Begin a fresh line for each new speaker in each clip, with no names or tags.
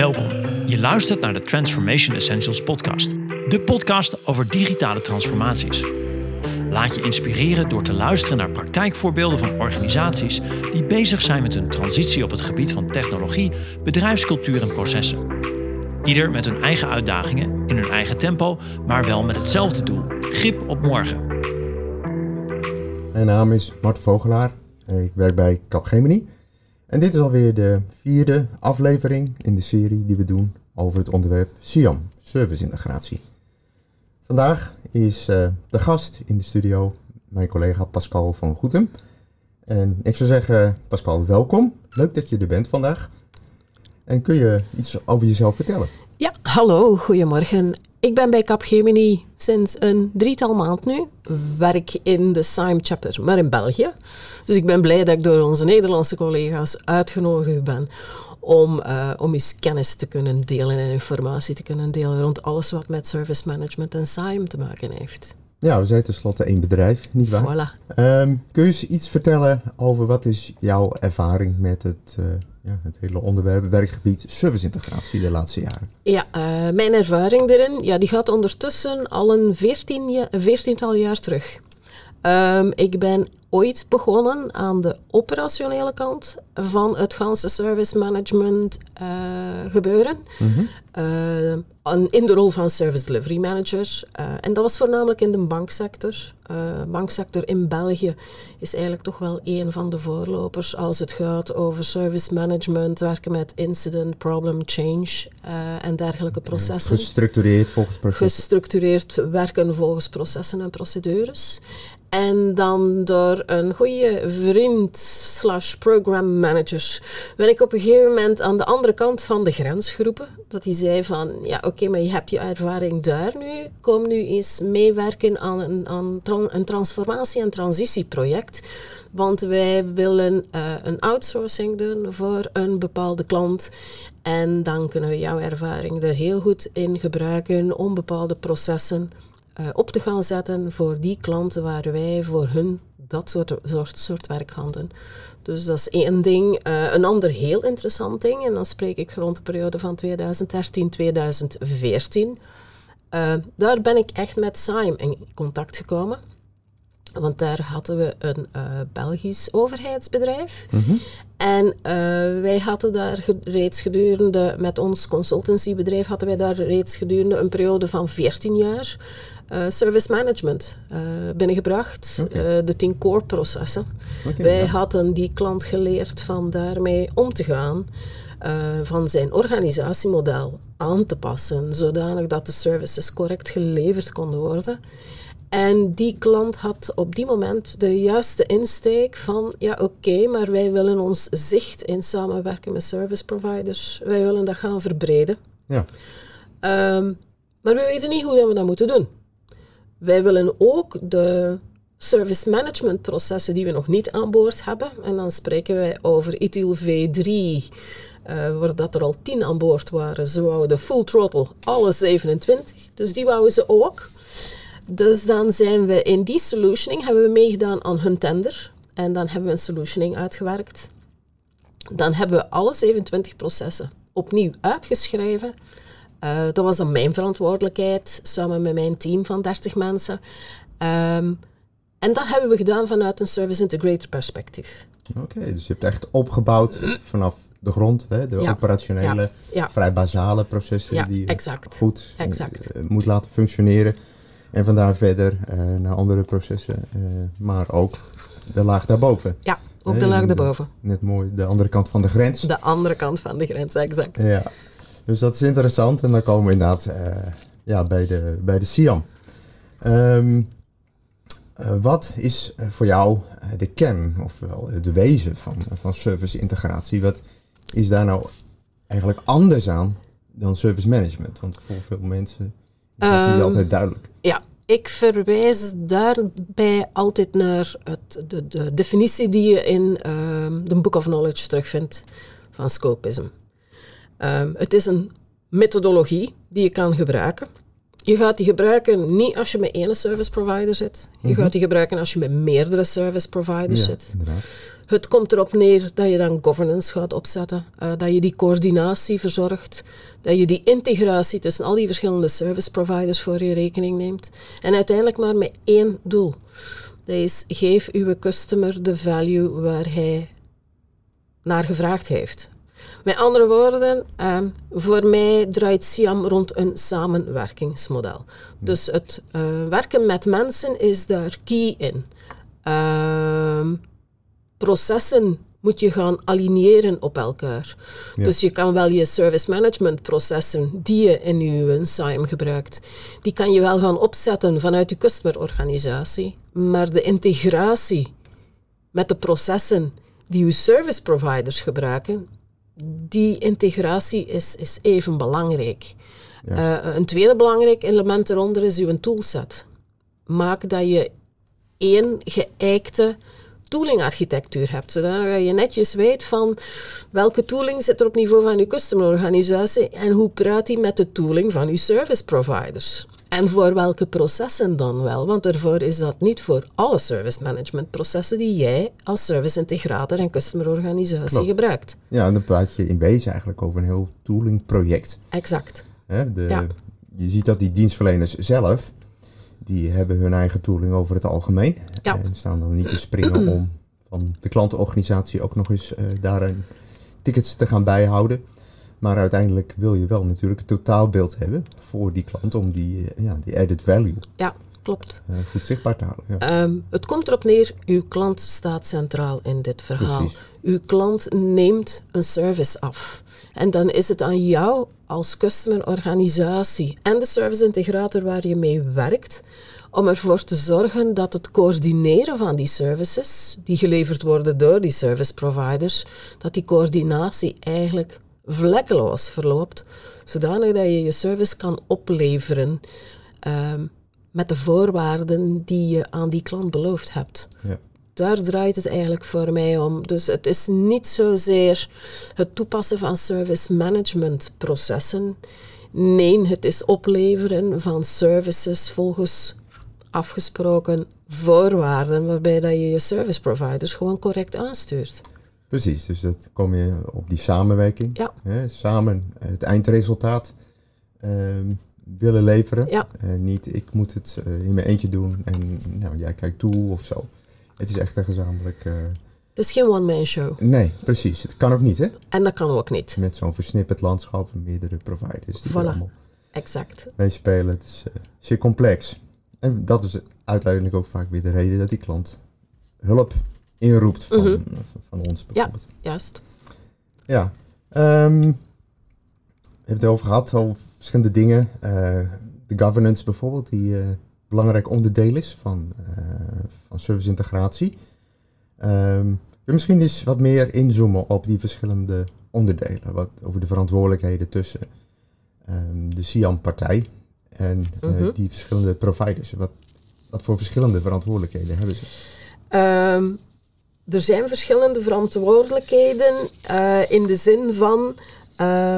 Welkom. Je luistert naar de Transformation Essentials podcast. De podcast over digitale transformaties. Laat je inspireren door te luisteren naar praktijkvoorbeelden van organisaties die bezig zijn met een transitie op het gebied van technologie, bedrijfscultuur en processen. Ieder met hun eigen uitdagingen, in hun eigen tempo, maar wel met hetzelfde doel: grip op morgen.
Mijn naam is Mart Vogelaar. Ik werk bij Capgemini. En dit is alweer de vierde aflevering in de serie die we doen over het onderwerp SIAM, service integratie. Vandaag is uh, de gast in de studio mijn collega Pascal van Goetem. En ik zou zeggen, Pascal, welkom. Leuk dat je er bent vandaag. En kun je iets over jezelf vertellen?
Ja, hallo, goedemorgen. Ik ben bij Capgemini sinds een drietal maand nu. Werk in de SIME chapter, maar in België. Dus ik ben blij dat ik door onze Nederlandse collega's uitgenodigd ben om, uh, om eens kennis te kunnen delen en informatie te kunnen delen rond alles wat met service management en SIME te maken heeft.
Ja, we zijn tenslotte één bedrijf, niet waar?
Voilà.
Um, kun je eens iets vertellen over wat is jouw ervaring met het, uh, ja, het hele onderwerp, werkgebied serviceintegratie de laatste jaren?
Ja, uh, mijn ervaring erin ja, die gaat ondertussen al een veertien, veertiental jaar terug. Um, ik ben ooit begonnen aan de operationele kant van het ganse service management uh, gebeuren. Mm -hmm. uh, in de rol van service delivery manager. Uh, en dat was voornamelijk in de banksector. De banksector in België is eigenlijk toch wel een van de voorlopers als het gaat over service management, werken met incident, problem, change en dergelijke processen.
Gestructureerd volgens processen.
Gestructureerd werken volgens processen en procedures. En dan door een goede vriend slash program manager ben ik op een gegeven moment aan de andere kant van de grens geroepen. Dat hij zei van, ja oké, maar je hebt je ervaring daar nu. Kom nu eens meewerken aan een, aan een transformatie- en transitieproject. Want wij willen uh, een outsourcing doen voor een bepaalde klant. En dan kunnen we jouw ervaring er heel goed in gebruiken om bepaalde processen uh, op te gaan zetten voor die klanten waar wij voor hun dat soort, soort, soort werk gaan doen. Dus dat is één ding. Uh, een ander heel interessant ding, en dan spreek ik rond de periode van 2013-2014. Uh, daar ben ik echt met SIME in contact gekomen. Want daar hadden we een uh, Belgisch overheidsbedrijf. Mm -hmm. En uh, wij hadden daar reeds gedurende, met ons consultancybedrijf, hadden wij daar reeds gedurende een periode van 14 jaar uh, service management binnengebracht. Okay. de 10 core processen. Okay, wij ja. hadden die klant geleerd van daarmee om te gaan. van zijn organisatiemodel aan te passen, zodanig dat de services correct geleverd konden worden. En die klant had op die moment de juiste insteek van, ja oké, okay, maar wij willen ons zicht in samenwerken met service providers, wij willen dat gaan verbreden.
Ja.
Um, maar we weten niet hoe we dat moeten doen. Wij willen ook de service management processen die we nog niet aan boord hebben, en dan spreken wij over ITIL V3, uh, waar dat er al 10 aan boord waren, ze wouden de full throttle, alle 27, dus die wouden ze ook. Dus dan zijn we in die solutioning, hebben we meegedaan aan hun tender. En dan hebben we een solutioning uitgewerkt. Dan hebben we alle 27 processen opnieuw uitgeschreven. Uh, dat was dan mijn verantwoordelijkheid, samen met mijn team van 30 mensen. Um, en dat hebben we gedaan vanuit een service integrator perspectief.
Oké, okay, dus je hebt echt opgebouwd vanaf de grond, hè, de ja. operationele, ja. Ja. vrij basale processen die je
exact.
goed
exact.
Uh, moet laten functioneren. En vandaar verder uh, naar andere processen, uh, maar ook de laag daarboven.
Ja, ook de laag daarboven.
Net mooi, de andere kant van de grens.
De andere kant van de grens, exact.
Ja, dus dat is interessant. En dan komen we inderdaad uh, ja, bij, de, bij de SIAM. Um, wat is voor jou de kern, ofwel de wezen van, van service integratie? Wat is daar nou eigenlijk anders aan dan service management? Want voor veel mensen is dat um, niet altijd duidelijk.
Ja, ik verwijs daarbij altijd naar het, de, de, definitie die je in um, de Book of Knowledge terugvindt van scopism. Um, het is een methodologie die je kan gebruiken. Je gaat die gebruiken niet als je met één service provider zit. Je mm -hmm. gaat die gebruiken als je met meerdere service providers
ja,
zit.
Inderdaad.
Het komt erop neer dat je dan governance gaat opzetten, uh, dat je die coördinatie verzorgt, dat je die integratie tussen al die verschillende service providers voor je rekening neemt. En uiteindelijk maar met één doel. Dat is, geef uw customer de value waar hij naar gevraagd heeft. Met andere woorden, uh, voor mij draait Siam rond een samenwerkingsmodel. Dus het uh, werken met mensen is daar key in. Uh, processen moet je gaan aligneren op elkaar. Ja. Dus je kan wel je service management processen die je in je SIAM gebruikt, die kan je wel gaan opzetten vanuit je customerorganisatie, maar de integratie met de processen die je service providers gebruiken, die integratie is, is even belangrijk. Yes. Uh, een tweede belangrijk element eronder is uw toolset. Maak dat je één geëikte toolingarchitectuur hebt, zodat je netjes weet van welke tooling zit er op niveau van je customerorganisatie en hoe praat die met de tooling van je service providers. En voor welke processen dan wel? Want ervoor is dat niet voor alle service management processen die jij als service integrator en customerorganisatie gebruikt.
Ja, en dan praat je in wezen eigenlijk over een heel tooling project.
Exact.
de, ja. Je ziet dat die dienstverleners zelf, die hebben hun eigen tooling over het algemeen. Ja. En staan dan niet te springen om van de klantenorganisatie ook nog eens uh, daar een tickets te gaan bijhouden. Maar uiteindelijk wil je wel natuurlijk het totaalbeeld hebben voor die klant om die, eh, ja, die added value
ja, klopt.
Uh, goed zichtbaar te houden.
Ja. Um, het komt erop neer, uw klant staat centraal in dit verhaal. Precies. Uw klant neemt een service af. En dan is het aan jou als customerorganisatie en de service integrator waar je mee werkt om ervoor te zorgen dat het coördineren van die services, die geleverd worden door die service providers, dat die coördinatie eigenlijk vlekkeloos verloopt, zodanig dat je je service kan opleveren um, met de voorwaarden die je aan die klant beloofd hebt. Ja. Daar draait het eigenlijk voor mij om. Dus het is niet zozeer het toepassen van service management processen. Nee, het is opleveren van services volgens afgesproken voorwaarden, waarbij dat je je service providers gewoon correct aanstuurt.
Precies, dus dat kom je op die samenwerking. Ja. Hè, samen het eindresultaat uh, willen leveren. Ja. Uh, niet ik moet het uh, in mijn eentje doen en nou, jij kijkt toe of zo. Het is echt een gezamenlijk... Uh,
het is geen one-man show.
Nee, precies. Het kan ook niet, hè?
En dat kan ook niet.
Met zo'n versnipperd landschap en meerdere providers.
Die voilà. allemaal
exact. meespelen. Het is zeer complex. En dat is uiteindelijk ook vaak weer de reden dat die klant hulp inroept van, mm van ons bijvoorbeeld.
Ja, juist.
Ja. Um, je hebt het over gehad, al verschillende dingen. Uh, de governance bijvoorbeeld, die uh, belangrijk onderdeel is van, uh, van service integratie. Um, je misschien eens wat meer inzoomen op die verschillende onderdelen. Wat, over de verantwoordelijkheden tussen um, de SIAM-partij en mm -hmm. die verschillende providers. Wat, wat voor verschillende verantwoordelijkheden hebben ze?
Um, er zijn verschillende verantwoordelijkheden uh, in de zin van. Uh,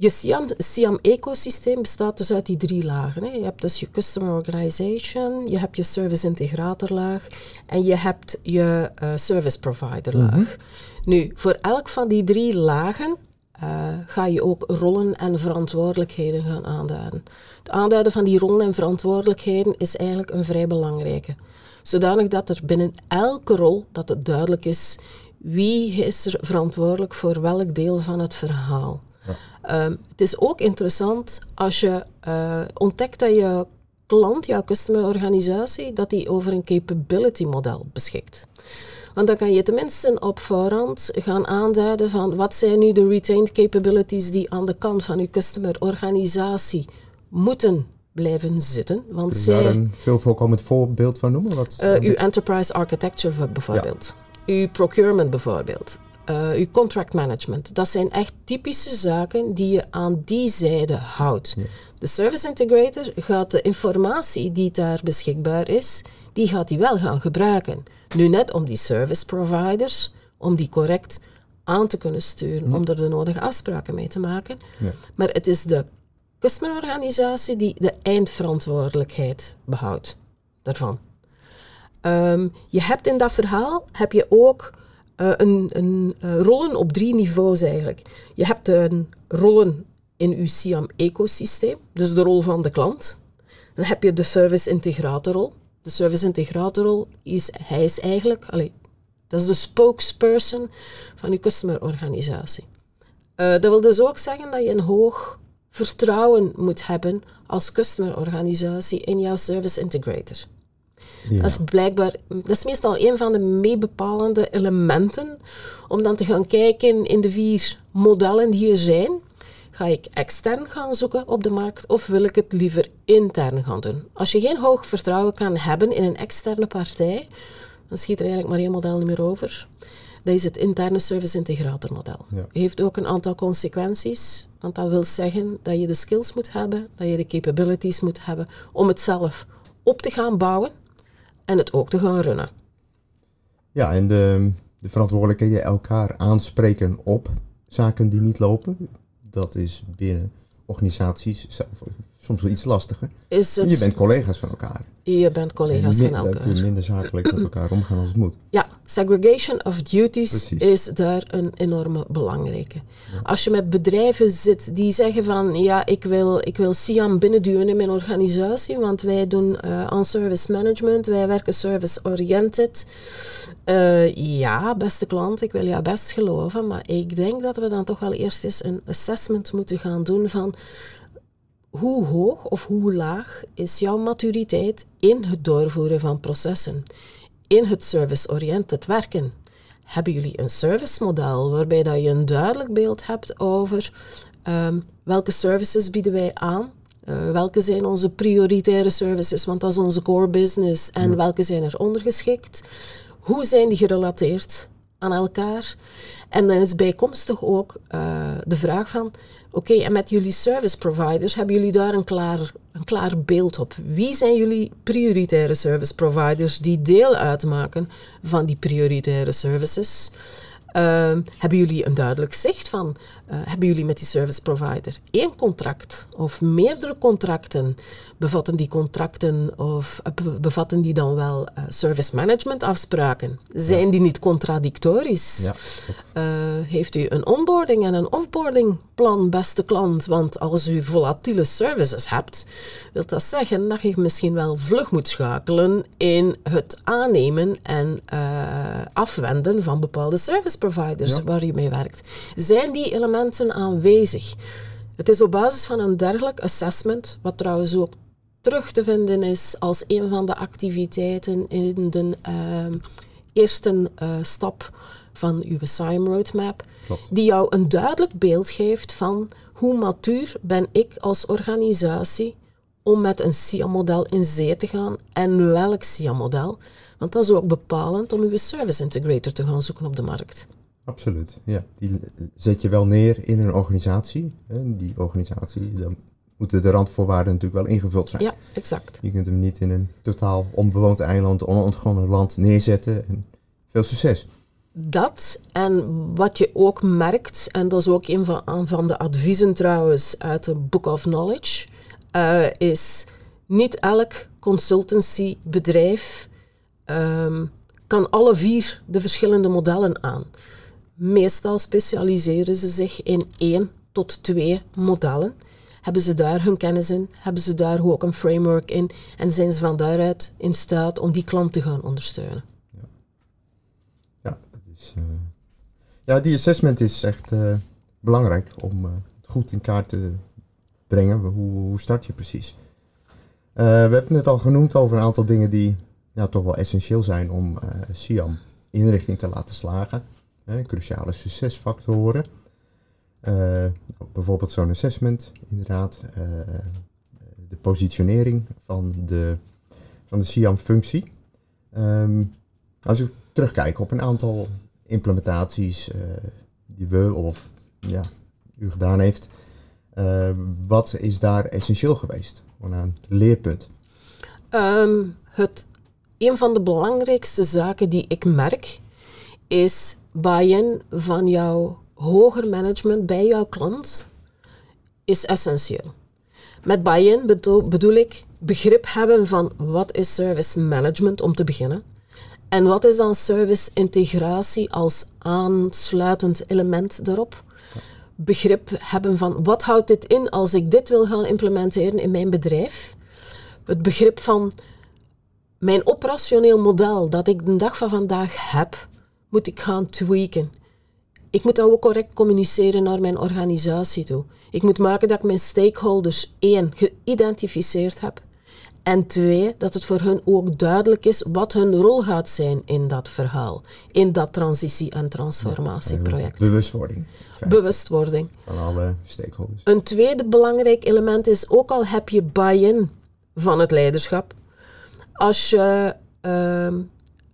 je SIAM-ecosysteem bestaat dus uit die drie lagen. Hè. Je hebt dus je Customer Organization, je hebt je Service Integrator laag en je hebt je uh, Service Provider laag. Mm -hmm. Nu, voor elk van die drie lagen uh, ga je ook rollen en verantwoordelijkheden gaan aanduiden. Het aanduiden van die rollen en verantwoordelijkheden is eigenlijk een vrij belangrijke zodanig dat er binnen elke rol dat het duidelijk is wie is er verantwoordelijk voor welk deel van het verhaal. Ja. Um, het is ook interessant als je uh, ontdekt dat je klant, jouw customerorganisatie, dat die over een capability model beschikt. Want dan kan je tenminste op voorhand gaan aanduiden van wat zijn nu de retained capabilities die aan de kant van je customerorganisatie moeten blijven zitten. Want
Kun je zij, daar een veel voorkomend voorbeeld van noemen? Wat,
uh, uw enterprise architecture bijvoorbeeld. Ja. Uw procurement bijvoorbeeld. Uh, uw contract management. Dat zijn echt typische zaken die je aan die zijde houdt. Ja. De service integrator gaat de informatie die daar beschikbaar is, die gaat hij wel gaan gebruiken. Nu net om die service providers, om die correct aan te kunnen sturen, om er de nodige afspraken mee te maken. Ja. Maar het is de customerorganisatie die de eindverantwoordelijkheid behoudt daarvan. Ehm, je hebt in dat verhaal heb je ook uh, een, een uh, rollen op drie niveaus eigenlijk. Je hebt een rollen in uw SIAM-ecosysteem, dus de rol van de klant. Dan heb je de service integratorrol. De service integratorrol is, hij is eigenlijk, dat is de spokesperson van je customer-organisatie. Uh, dat wil dus ook zeggen dat je een hoog vertrouwen moet hebben als customer-organisatie in jouw service integrator. Ja. Dat is blijkbaar, dat is meestal een van de meebepalende elementen om dan te gaan kijken in de vier modellen die er zijn. Ga ik extern gaan zoeken op de markt of wil ik het liever intern gaan doen? Als je geen hoog vertrouwen kan hebben in een externe partij, dan schiet er eigenlijk maar één model niet meer over. Dat is het interne service integrator model. Ja. Heeft ook een aantal consequenties, want dat wil zeggen dat je de skills moet hebben, dat je de capabilities moet hebben om het zelf op te gaan bouwen en het ook te gaan runnen.
Ja, en de, de verantwoordelijkheden elkaar aanspreken op zaken die niet lopen, dat is binnen organisaties soms wel iets lastiger. Is het... Je bent collega's van elkaar.
Je bent collega's van elkaar.
Dan kun je minder zakelijk met elkaar omgaan als het moet.
Ja, segregation of duties is daar een enorme belangrijke. Als je met bedrijven zit die zeggen van ja, ik wil, ik wil SIAM binnenduwen in mijn organisatie, want wij doen uh, aan service management, wij werken service-oriented. Uh, ja, beste klant, ik wil jou best geloven, maar ik denk dat we dan toch wel eerst eens een assessment moeten gaan doen van hoe hoog of hoe laag is jouw maturiteit in het doorvoeren van processen, in het service-oriented werken. Hebben jullie een servicemodel waarbij dat je een duidelijk beeld hebt over um, welke services bieden wij aan, uh, welke zijn onze prioritaire services, want dat is onze core business, en welke zijn er ondergeschikt? Hoe zijn die gerelateerd aan elkaar? En dan is bijkomstig ook uh, de vraag van, oké, en met jullie service providers, hebben jullie daar een klaar, een klaar beeld op? Wie zijn jullie prioritaire service providers die deel uitmaken van die prioritaire services? Uh, hebben jullie een duidelijk zicht van, uh, hebben jullie met die service provider één contract of meerdere contracten? Bevatten die contracten of uh, bevatten die dan wel uh, service management afspraken? Zijn die niet contradictorisch? Ja. heeft u een onboarding en een offboarding plan, beste klant? Want als u volatiele services hebt, wil dat zeggen dat je misschien wel vlug moet schakelen in het aannemen en afwenden van bepaalde service providers ja. waar je mee werkt. Zijn die elementen aanwezig? Het is op basis van een dergelijk assessment, wat trouwens ook terug te vinden is als een van de activiteiten in de uh, eerste uh, stap van uw SIM roadmap, Klopt. die jou een duidelijk beeld geeft van hoe matuur ben ik als organisatie om met een SIAM-model in zee te gaan en welk SIAM-model. Want dat is ook bepalend om uw service integrator te gaan zoeken op de markt.
Absoluut, ja. Die zet je wel neer in een organisatie. Hè. Die organisatie, dan moeten de randvoorwaarden natuurlijk wel ingevuld zijn.
Ja, exact.
Je kunt hem niet in een totaal onbewoond eiland, onontgonnen land neerzetten. En veel succes.
Dat en wat je ook merkt, en dat is ook een van, van de adviezen trouwens uit de Book of Knowledge, uh, is niet elk consultancybedrijf um, kan alle vier de verschillende modellen aan. Meestal specialiseren ze zich in één tot twee modellen. Hebben ze daar hun kennis in? Hebben ze daar ook een framework in? En zijn ze van daaruit in staat om die klant te gaan ondersteunen?
Ja, ja, dat is, uh... ja die assessment is echt uh, belangrijk om uh, goed in kaart te brengen. Hoe, hoe start je precies? we hebben het al genoemd over een aantal dingen die ja, toch wel essentieel zijn om SIAM inrichting te laten slagen. Cruciale succesfactoren. Uh, bijvoorbeeld zo'n assessment, inderdaad. Uh, de positionering van de, van de SIAM-functie. Um, als ik terugkijk op een aantal implementaties die we of ja, u gedaan heeft, wat is daar essentieel geweest? een leerpunt.
Um, het, een van de belangrijkste zaken die ik merk, is buy-in van jouw hoger management bij jouw klant is essentieel. Met buy-in bedoel, ik begrip hebben van wat is service management om te beginnen. En wat is dan service integratie als aansluitend element daarop? Begrip hebben van wat houdt dit in als ik dit wil gaan implementeren in mijn bedrijf? Het begrip van mijn operationeel model dat ik de dag van vandaag heb, moet ik gaan tweaken. Ik moet dat ook correct communiceren naar mijn organisatie toe. Ik moet maken dat ik mijn stakeholders één geïdentificeerd heb. En twee, dat het voor hun ook duidelijk is wat hun rol gaat zijn in dat verhaal, in dat transitie- en transformatieproject.
bewustwording.
Bewustwording.
Van alle stakeholders.
Een tweede belangrijk element is, ook al heb je buy-in van het leiderschap, als je uh,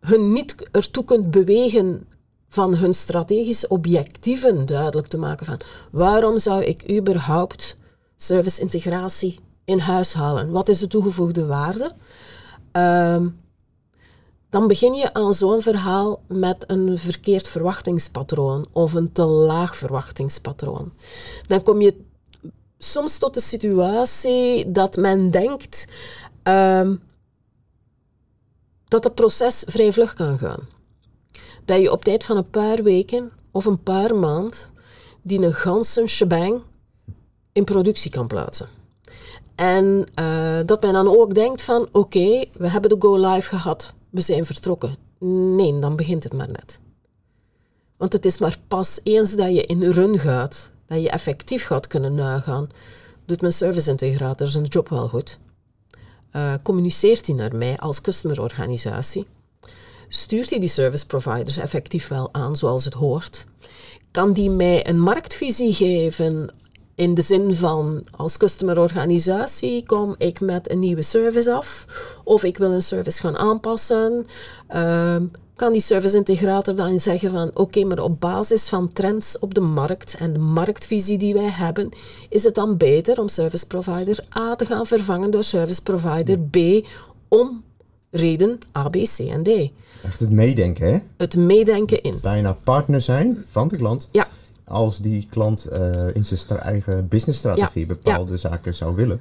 hun niet ertoe kunt bewegen van hun strategische objectieven duidelijk te maken van waarom zou ik überhaupt service integratie in huis halen? Wat is de toegevoegde waarde? Uh, dan begin je aan zo'n verhaal met een verkeerd verwachtingspatroon of een te laag verwachtingspatroon. Dan kom je soms tot de situatie dat men denkt uh, dat het proces vrij vlug kan gaan. Dat je op tijd van een paar weken of een paar maanden die een ganse shebang in productie kan plaatsen. En uh, dat men dan ook denkt van oké, we hebben de go live gehad, we zijn vertrokken. Nee, dan begint het maar net. Want het is maar pas eens dat je in run gaat, dat je effectief gaat kunnen nagaan, doet mijn service integrator zijn job wel goed. Uh, communiceert hij naar mij als customerorganisatie? Stuurt hij die service providers effectief wel aan zoals het hoort? Kan die mij een marktvisie geven in de zin van als customerorganisatie kom ik met een nieuwe service af of ik wil een service gaan aanpassen? Uh, kan die service integrator dan zeggen van oké, okay, maar op basis van trends op de markt en de marktvisie die wij hebben, is het dan beter om service provider A te gaan vervangen door service provider B om reden A, B, C en D.
Echt het meedenken, hè?
Het meedenken in.
Bijna partner zijn van de klant.
Ja.
Als die klant uh, in zijn eigen businessstrategie ja. bepaalde ja. zaken zou willen.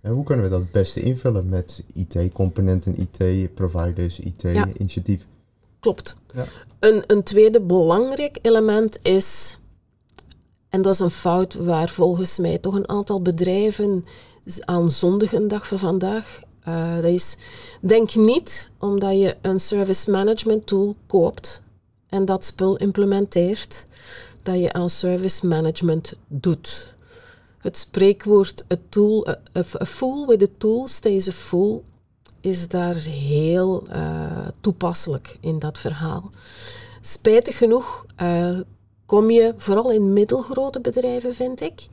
En hoe kunnen we dat het beste invullen met IT-componenten, IT-providers, IT-initiatieven?
Klopt. Ja. Een, een tweede belangrijk element is, en dat is een fout waar volgens mij toch een aantal bedrijven aan zondigen dag van vandaag. Uh, dat is, denk niet omdat je een service management tool koopt en dat spul implementeert, dat je aan service management doet. Het spreekwoord a, tool, a, a fool with a tool stays a fool is daar heel uh, toepasselijk in dat verhaal. Spijtig genoeg uh, kom je vooral in middelgrote bedrijven, vind ik,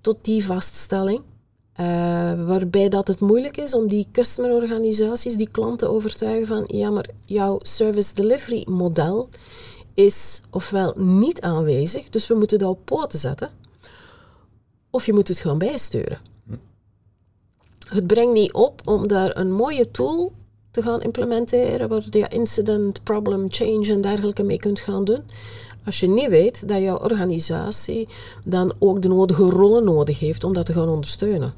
tot die vaststelling. Uh, waarbij dat het moeilijk is om die customerorganisaties, die klanten te overtuigen van ja, maar jouw service delivery model is ofwel niet aanwezig, dus we moeten dat op poten zetten, of je moet het gewoon bijsturen het brengt niet op om daar een mooie tool te gaan implementeren, waar je incident, problem, change en dergelijke mee kunt gaan doen. Als je niet weet dat jouw organisatie dan ook de nodige rollen nodig heeft om dat te gaan ondersteunen.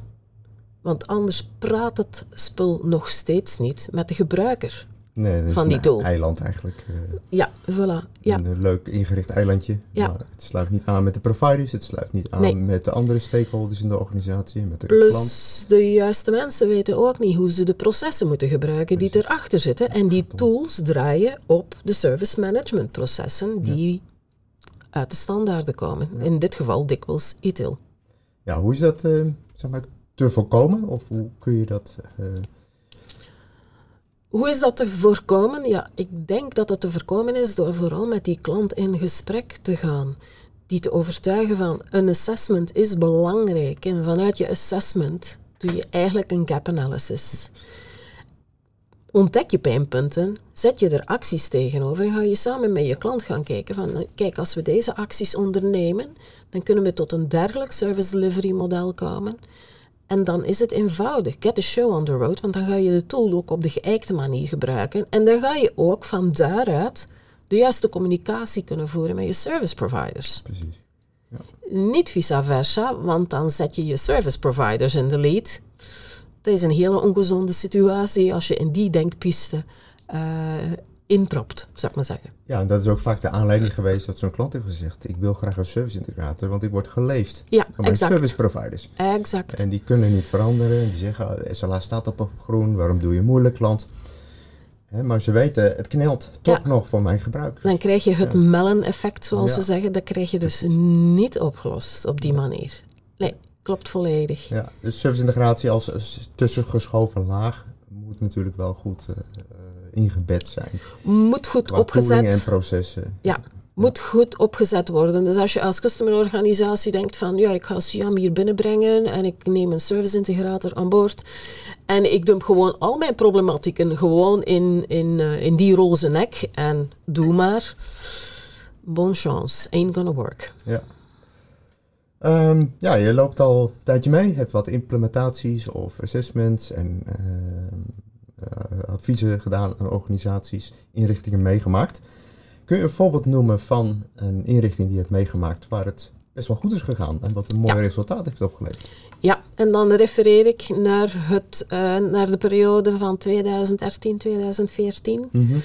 Want anders praat het spul nog steeds niet met de gebruiker
nee, dat is
van die tool.
Een eiland eigenlijk. Uh,
ja, voilà. Ja.
Een leuk ingericht eilandje.
Ja.
Maar het sluit niet aan met de providers, het sluit niet aan
Nee.
met de andere stakeholders in de organisatie, met de
Plus
klant.
de juiste mensen weten ook niet hoe ze de processen moeten gebruiken die erachter zitten. En die tools draaien op de service management processen die uit de standaarden komen. In dit geval dikwijls ITIL.
Ja, hoe is dat eh, zeg maar, te voorkomen? Of hoe kun je dat... eh,
Hoe is dat te voorkomen? Ja, ik denk dat het te voorkomen is door vooral met die klant in gesprek te gaan. Die te overtuigen van een assessment is belangrijk. En vanuit je assessment doe je eigenlijk een gap analysis. Ontdek je pijnpunten, zet je er acties tegenover en ga je samen met je klant gaan kijken van kijk, als we deze acties ondernemen, dan kunnen we tot een dergelijk service delivery model komen. En dan is het eenvoudig. Get the show on the road, want dan ga je de tool ook op de geëikte manier gebruiken. En dan ga je ook van daaruit de juiste communicatie kunnen voeren met je service providers.
precies.
Niet vice versa, want dan zet je je service providers in de lead. Dat is een hele ongezonde situatie als je in die denkpiste uh, intrapt, zou ik maar zeggen.
Ja, en dat is ook vaak de aanleiding geweest dat zo'n klant heeft gezegd: Ik wil graag een service integrator, want ik word geleefd
ja,
van mijn
exact.
service providers.
Exact.
En die kunnen niet veranderen. Die zeggen: SLA staat op groen, waarom doe je moeilijk, klant? maar ze weten, het knelt toch nog voor mijn gebruik.
Dan krijg je het ja. Mellon-effect, zoals ze zeggen. Dat krijg je dus niet opgelost op die manier. Nee, klopt volledig.
Ja, dus serviceintegratie als, als tussengeschoven laag moet natuurlijk wel goed uh, ingebed zijn.
Moet goed
Qua
opgezet.
en processen.
Ja, moet goed opgezet worden. Dus als je als customerorganisatie denkt van ja, ik ga Siam hier binnenbrengen en ik neem een service integrator aan boord en ik dump gewoon al mijn problematieken gewoon in, in, uh, in die roze nek en doe maar. Bon chance, ain't gonna work.
Ja. Um, ja, je loopt al een tijdje mee, hebt wat implementaties of assessments en uh, adviezen gedaan aan organisaties, inrichtingen meegemaakt. Kun je een voorbeeld noemen van een inrichting die je hebt meegemaakt waar het best wel goed is gegaan en wat een mooi ja. resultaat heeft opgeleverd?
Ja, en dan refereer ik naar, het, uh, naar de periode van 2013-2014.
Mm -hmm.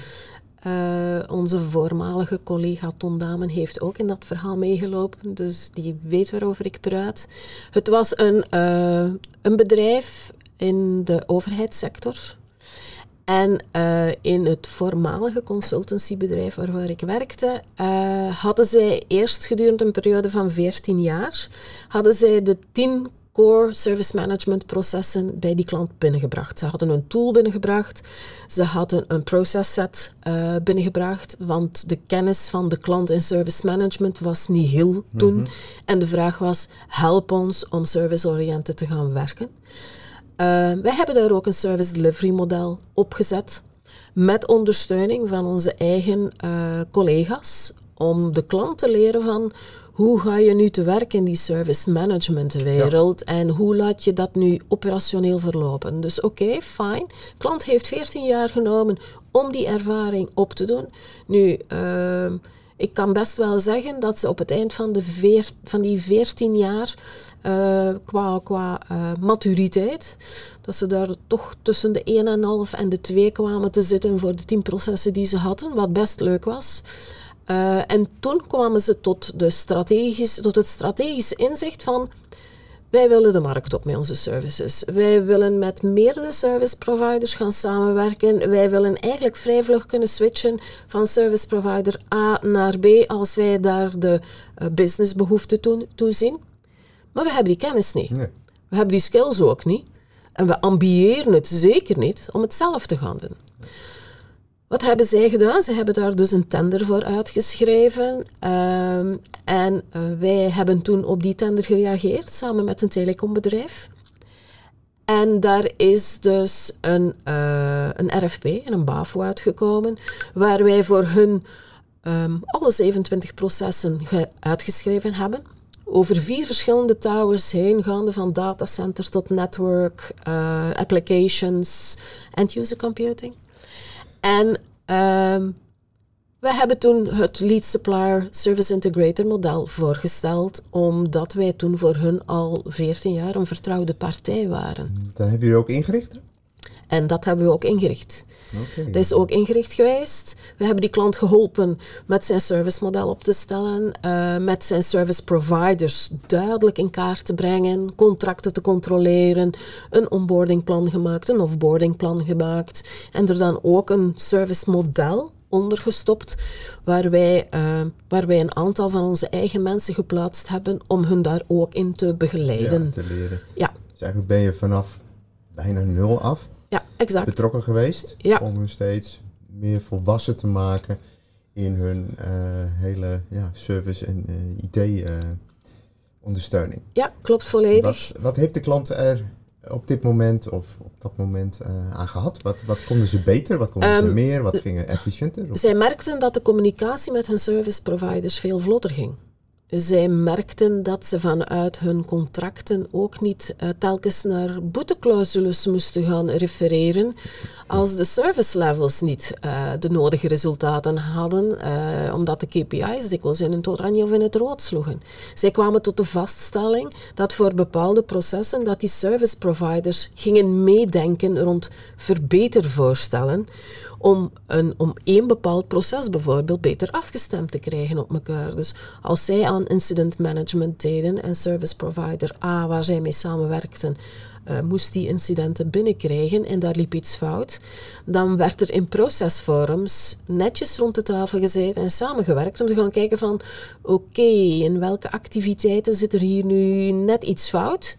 uh, onze voormalige collega Tom Damen heeft ook in dat verhaal meegelopen, dus die weet waarover ik praat. Het was een, uh, een bedrijf in de overheidssector. En uh, in het voormalige consultancybedrijf waarvoor ik werkte, uh, hadden zij eerst gedurende een periode van 14 jaar, hadden zij de 10 core service management processen bij die klant binnengebracht. Ze hadden een tool binnengebracht, ze hadden een process set uh, binnengebracht, want de kennis van de klant in service management was niet heel toen. Mm -hmm. En de vraag was, help ons om service-oriënted te gaan werken. Uh, wij hebben daar ook een service delivery model opgezet met ondersteuning van onze eigen uh, collega's om de klant te leren van hoe ga je nu te werk in die service management wereld ja. en hoe laat je dat nu operationeel verlopen. Dus oké, okay, fijn. Klant heeft 14 jaar genomen om die ervaring op te doen. Nu, uh, ik kan best wel zeggen dat ze op het eind van, de veer, van die 14 jaar uh, qua, qua uh, maturiteit, dat ze daar toch tussen de 1,5 en de 2 kwamen te zitten voor de 10 processen die ze hadden, wat best leuk was. Uh, en toen kwamen ze tot, de strategisch, tot het strategische inzicht van wij willen de markt op met onze services. Wij willen met meerdere service providers gaan samenwerken. Wij willen eigenlijk vrij vlug kunnen switchen van service provider A naar B als wij daar de businessbehoeften toe zien. Maar we hebben die kennis niet.
Nee.
We hebben die skills ook niet. En we ambiëren het zeker niet om het zelf te gaan doen. Wat hebben zij gedaan? Ze hebben daar dus een tender voor uitgeschreven. Um, en uh, wij hebben toen op die tender gereageerd samen met een telecombedrijf. En daar is dus een, uh, een RFP en een BAFO uitgekomen, waar wij voor hun um, alle 27 processen uitgeschreven hebben over vier verschillende towers heen, gaande van datacenters tot network, uh, applications, end-user computing. En um, we hebben toen het Lead Supplier Service Integrator model voorgesteld, omdat wij toen voor hun al 14 jaar een vertrouwde partij waren.
Dat hebben jullie ook ingericht?
En dat hebben we ook ingericht.
Okay.
Dat is ook ingericht geweest. We hebben die klant geholpen met zijn servicemodel op te stellen, uh, met zijn service providers duidelijk in kaart te brengen, contracten te controleren, een onboardingplan gemaakt, een offboardingplan gemaakt en er dan ook een servicemodel ondergestopt, waar wij, uh, waar wij een aantal van onze eigen mensen geplaatst hebben om hun daar ook in te begeleiden.
Ja, te leren.
Ja.
Dus eigenlijk ben je vanaf bijna nul af
ja, exact.
betrokken geweest
ja.
om hun steeds meer volwassen te maken in hun uh, hele ja, service en uh, IT-ondersteuning.
ja, klopt volledig.
Wat, wat, heeft de klant er op dit moment of op dat moment aan gehad? Wat, wat konden ze beter, wat konden um, ze meer, wat ging efficiënter? Of?
Zij merkten dat de communicatie met hun service providers veel vlotter ging. Zij merkten dat ze vanuit hun contracten ook niet uh, telkens naar boeteclausules moesten gaan refereren als de service levels niet uh, de nodige resultaten hadden, uh, omdat de KPI's dikwijls in het oranje of in het rood sloegen. Zij kwamen tot de vaststelling dat voor bepaalde processen dat die service providers gingen meedenken rond verbetervoorstellen om, een, om één bepaald proces bijvoorbeeld beter afgestemd te krijgen op elkaar. Dus als zij aan incident management deden en service provider A, waar zij mee samenwerkten, uh, moest die incidenten binnenkrijgen en daar liep iets fout, dan werd er in procesforums netjes rond de tafel gezeten en samengewerkt om te gaan kijken van oké, in welke activiteiten zit er hier nu net iets fout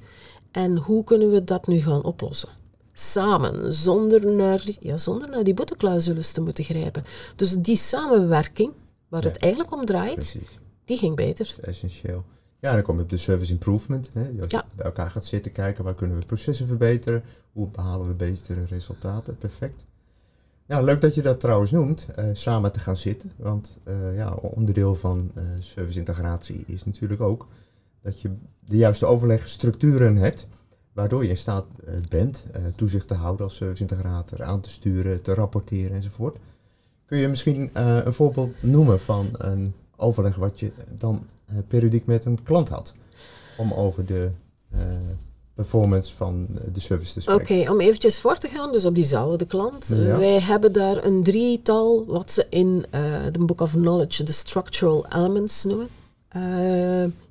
en hoe kunnen we dat nu gaan oplossen? Samen, zonder naar, ja, zonder naar die boeteclausules te moeten grijpen. Dus die samenwerking, waar het eigenlijk om draait, die ging beter.
Dat is essentieel. Ja, dan kom je op de service improvement. Hè. Als je bij elkaar gaat zitten kijken, waar kunnen we processen verbeteren? Hoe behalen we betere resultaten? Perfect. Ja, leuk dat je dat trouwens noemt, uh, samen te gaan zitten. Want uh, ja, onderdeel van uh, service integratie is natuurlijk ook dat je de juiste overlegstructuren hebt waardoor je in staat eh, bent uh, toezicht te houden als serviceintegrator, aan te sturen, te rapporteren enzovoort. Kun je misschien uh, een voorbeeld noemen van een overleg wat je dan periodiek met een klant had? Om over de performance van de service te spreken.
Oké, om eventjes voor te gaan, dus op diezelfde klant. Ja. Wij hebben daar een drietal, wat ze in de Book of Knowledge de structural elements noemen.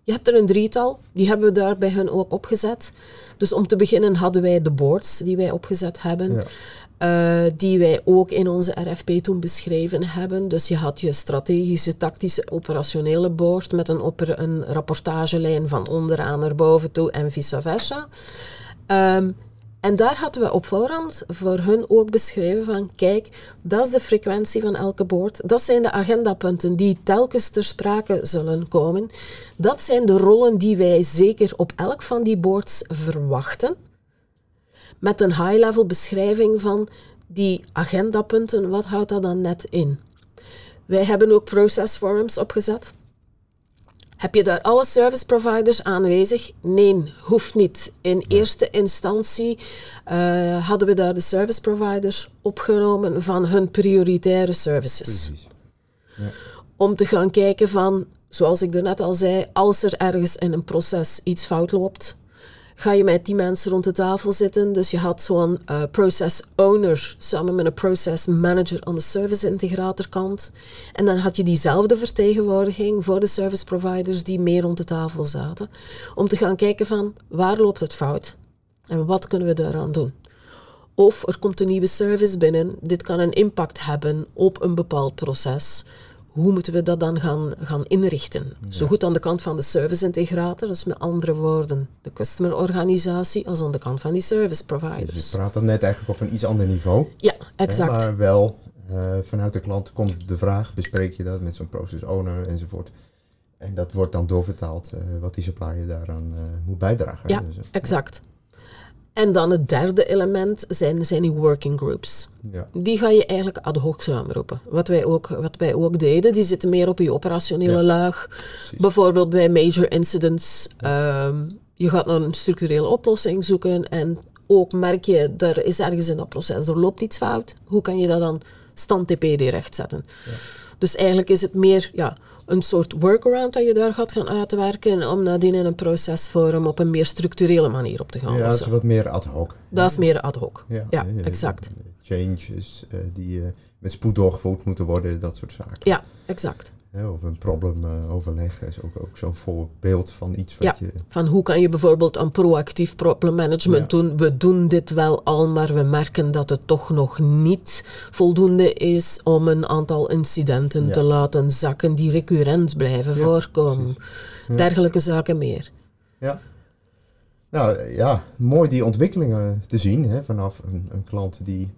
Je hebt er een drietal, die hebben we daar bij hen ook opgezet. Dus om te beginnen hadden wij de boards die wij opgezet hebben. Uh, die wij ook in onze RFP toen beschreven hebben. Dus je had je strategische, tactische, operationele board met een, een rapportagelijn van onderaan naar boven toe en vice versa. Um, en daar hadden we op voorhand voor hun ook beschreven van, kijk, dat is de frequentie van elke boord. Dat zijn de agendapunten die telkens ter sprake zullen komen. Dat zijn de rollen die wij zeker op elk van die boards verwachten. Met een high-level beschrijving van die agendapunten, wat houdt dat dan net in? Wij hebben ook process forums opgezet. Heb je daar alle service providers aanwezig? Nee, hoeft niet. In eerste instantie uh, hadden we daar de service providers opgenomen van hun prioritaire services. Precies. Ja. Om te gaan kijken van, zoals ik net al zei, als er ergens in een proces iets fout loopt, ga je met die mensen rond de tafel zitten. Dus je had zo'n uh, process owner samen met een process manager aan de service integrator kant. En dan had je diezelfde vertegenwoordiging voor de service providers die meer rond de tafel zaten. Om te gaan kijken van waar loopt het fout en wat kunnen we daaraan doen. Of er komt een nieuwe service binnen. Dit kan een impact hebben op een bepaald proces hoe moeten we dat dan gaan, gaan inrichten? Zo goed aan de kant van de service-integrator, dus met andere woorden de customer-organisatie, als aan de kant van die service providers.
Dus je praat dan net eigenlijk op een iets ander niveau.
Ja, exact.
maar wel uh, vanuit de klant komt de vraag, bespreek je dat met zo'n process owner enzovoort. En dat wordt dan doorvertaald uh, wat die supplier daaraan uh, moet bijdragen.
Ja, dus, exact. En dan het derde element zijn, zijn die working groups. Ja. Die ga je eigenlijk ad hoc samenroepen. Wat wij ook, wat wij ook deden, die zitten meer op je operationele laag. Bijvoorbeeld bij major incidents. Ehm, je gaat naar een structurele oplossing zoeken en ook merk je, er is ergens in dat proces, er loopt iets fout. Hoe kan je dat dan stand TPD rechtzetten? Dus eigenlijk is het meer ja, een soort workaround dat je daar gaat gaan uitwerken om nadien in een procesvorm op een meer structurele manier op te gaan
Ja, dat is wat meer ad hoc.
Dat is meer ad hoc, ja, ja, exact.
Changes uh, die uh, met spoed doorgevoerd moeten worden, dat soort zaken.
Ja, exact
of een probleemoverleg uh, is ook, ook zo'n voorbeeld van iets wat
ja, van hoe kan je bijvoorbeeld een proactief probleemmanagement doen. We doen dit wel al, maar we merken dat het toch nog niet voldoende is om een aantal incidenten te laten zakken die recurrent blijven voorkomen. Dergelijke zaken meer.
Ja. Nou ja, mooi die ontwikkelingen te zien hè, vanaf een, een klant die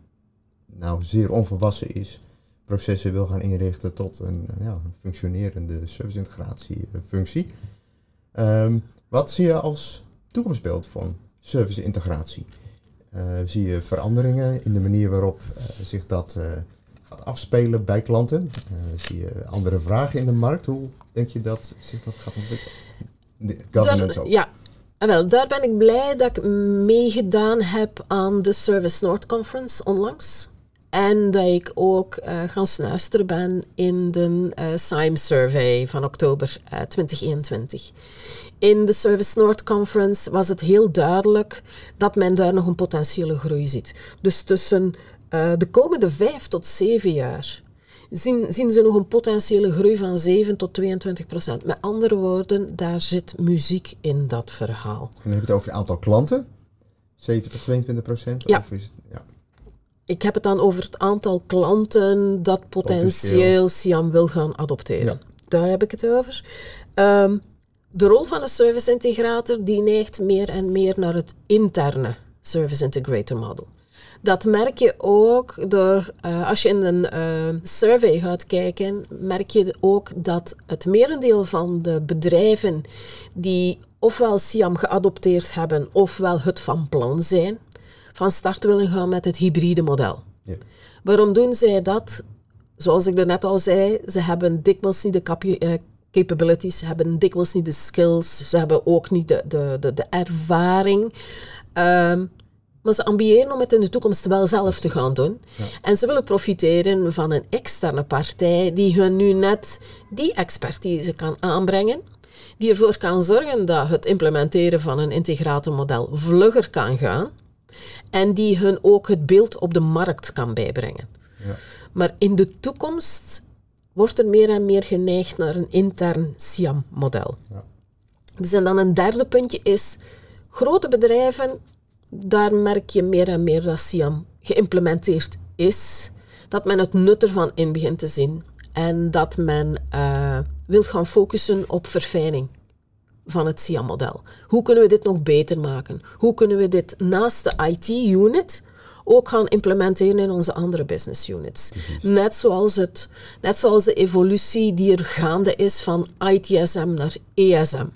nou zeer onvolwassen is processen wil gaan inrichten tot een, ja, een functionerende service-integratiefunctie. Um, wat zie je als toekomstbeeld van service-integratie? Uh, zie je veranderingen in de manier waarop uh, zich dat uh, gaat afspelen bij klanten? zie je andere vragen in de markt? Hoe denk je dat zich dat gaat ontwikkelen? De governance ook.
Ja, en wel, daar ben ik blij dat ik meegedaan heb aan de Service North Conference onlangs. En dat ik ook uh, gaan snuisteren ben in de uh, SIME Survey van oktober uh, 2021. In de Service North Conference was het heel duidelijk dat men daar nog een potentiële groei ziet. Dus tussen de komende vijf tot zeven jaar zien, zien ze nog een potentiële groei van 7 tot 22 procent. Met andere woorden, daar zit muziek in dat verhaal.
En dan heb je het over het aantal klanten? 7 tot 22 procent?
Ja. Of is het, ja. Ik heb het dan over het aantal klanten dat potentieel Siam wil gaan adopteren. Daar heb ik het over. Um, de rol van een service integrator die neigt meer en meer naar het interne service integrator model. Dat merk je ook door, uh, als je in een uh, survey gaat kijken, merk je ook dat het merendeel van de bedrijven die ofwel SIAM geadopteerd hebben, ofwel het van plan zijn, van start willen gaan met het hybride model. Ja. Waarom doen zij dat? Zoals ik er net al zei, ze hebben dikwijls niet de uh, capabilities, ze hebben dikwijls niet de skills, ze hebben ook niet de, de, de, de ervaring. Um, maar ze ambiëren om het in de toekomst wel zelf te gaan doen. En ze willen profiteren van een externe partij die hun nu net die expertise kan aanbrengen. Die ervoor kan zorgen dat het implementeren van een integratormodel vlugger kan gaan. En die hun ook het beeld op de markt kan bijbrengen. Ja. Maar in de toekomst wordt er meer en meer geneigd naar een intern SIAM-model. Ja. Dus en dan een derde puntje is, grote bedrijven daar merk je meer en meer dat SIAM geïmplementeerd is. Dat men het nut ervan in begint te zien. En dat men uh, wil gaan focussen op verfijning van het SIAM-model. Hoe kunnen we dit nog beter maken? Hoe kunnen we dit naast de IT-unit ook gaan implementeren in onze andere business units? Net zoals, het, net zoals de evolutie die er gaande is van ITSM naar ESM.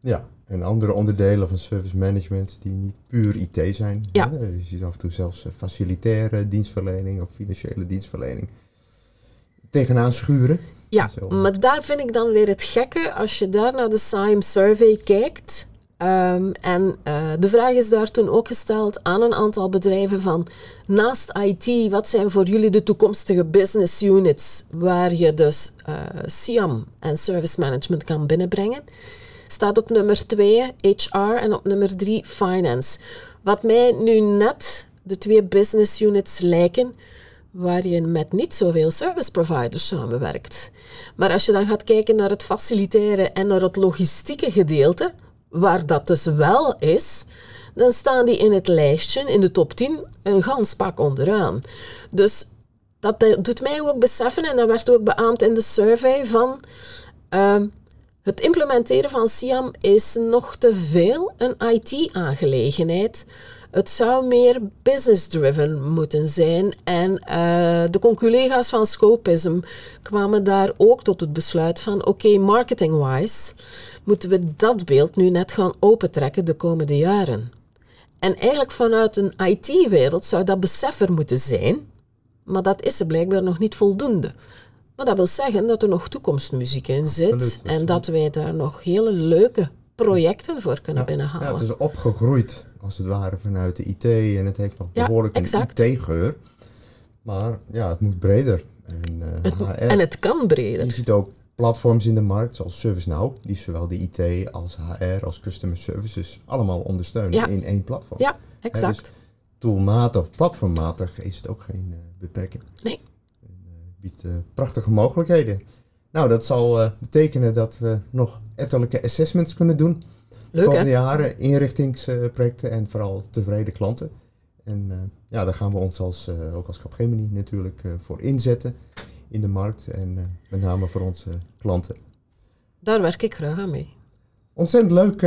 Ja, en andere onderdelen van service management die niet puur IT zijn. Ja. Je ziet af en toe zelfs eh, facilitaire dienstverlening of financiële dienstverlening tegenaan schuren.
Ja, maar daar vind ik dan weer het gekke als je daar naar de SIME survey kijkt. Um, en uh, de vraag is daar toen ook gesteld aan een aantal bedrijven van naast IT, wat zijn voor jullie de toekomstige business units waar je dus uh, SIAM en service management kan binnenbrengen? staat op nummer 2 HR en op nummer 3 Finance. Wat mij nu net de twee business units lijken waar je met niet zoveel service providers samenwerkt. Maar als je dan gaat kijken naar het facilitaire en naar het logistieke gedeelte, waar dat dus wel is, dan staan die in het lijstje, in de top 10, een gans pak onderaan. Dus dat doet mij ook beseffen, en dat werd ook beaamd in de survey, van uh, het implementeren van SIAM is nog te veel een IT-aangelegenheid. Het zou meer business-driven moeten zijn. En uh, de collega's van Scopism kwamen daar ook tot het besluit van: oké, marketing-wise moeten we dat beeld nu net gaan opentrekken de komende jaren. En eigenlijk vanuit een IT-wereld zou dat besef er moeten zijn, maar dat is er blijkbaar nog niet voldoende. Maar dat wil zeggen dat er nog toekomstmuziek in zit en dat wij daar nog hele leuke projecten voor kunnen binnenhalen.
Ja, het is opgegroeid als het ware vanuit de IT en het heeft nog behoorlijk een IT-geur. Maar ja, het moet breder. En, uh,
het HR, en het kan breder.
Je ziet ook platforms in de markt zoals ServiceNow, die zowel de IT als HR als Customer Services allemaal ondersteunen in één platform.
Ja, exact.
dus toolmatig, platformmatig is het ook geen uh, beperking.
Nee
biedt uh, prachtige mogelijkheden. Nou, dat zal betekenen dat we nog ettelijke assessments kunnen doen. Leuk, de komende jaren, inrichtingsprojecten en vooral tevreden klanten. En uh, ja, daar gaan we ons als, ook als Capgemini natuurlijk voor inzetten in de markt. En met name voor onze klanten.
Daar werk ik graag aan mee.
Ontzettend leuk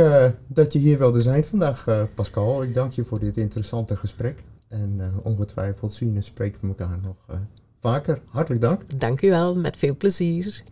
dat je hier wilde zijn vandaag, Pascal. Ik dank je voor dit interessante gesprek. En ongetwijfeld zien en spreken we elkaar nog vaker. Hartelijk dank.
Dank u wel, met veel plezier.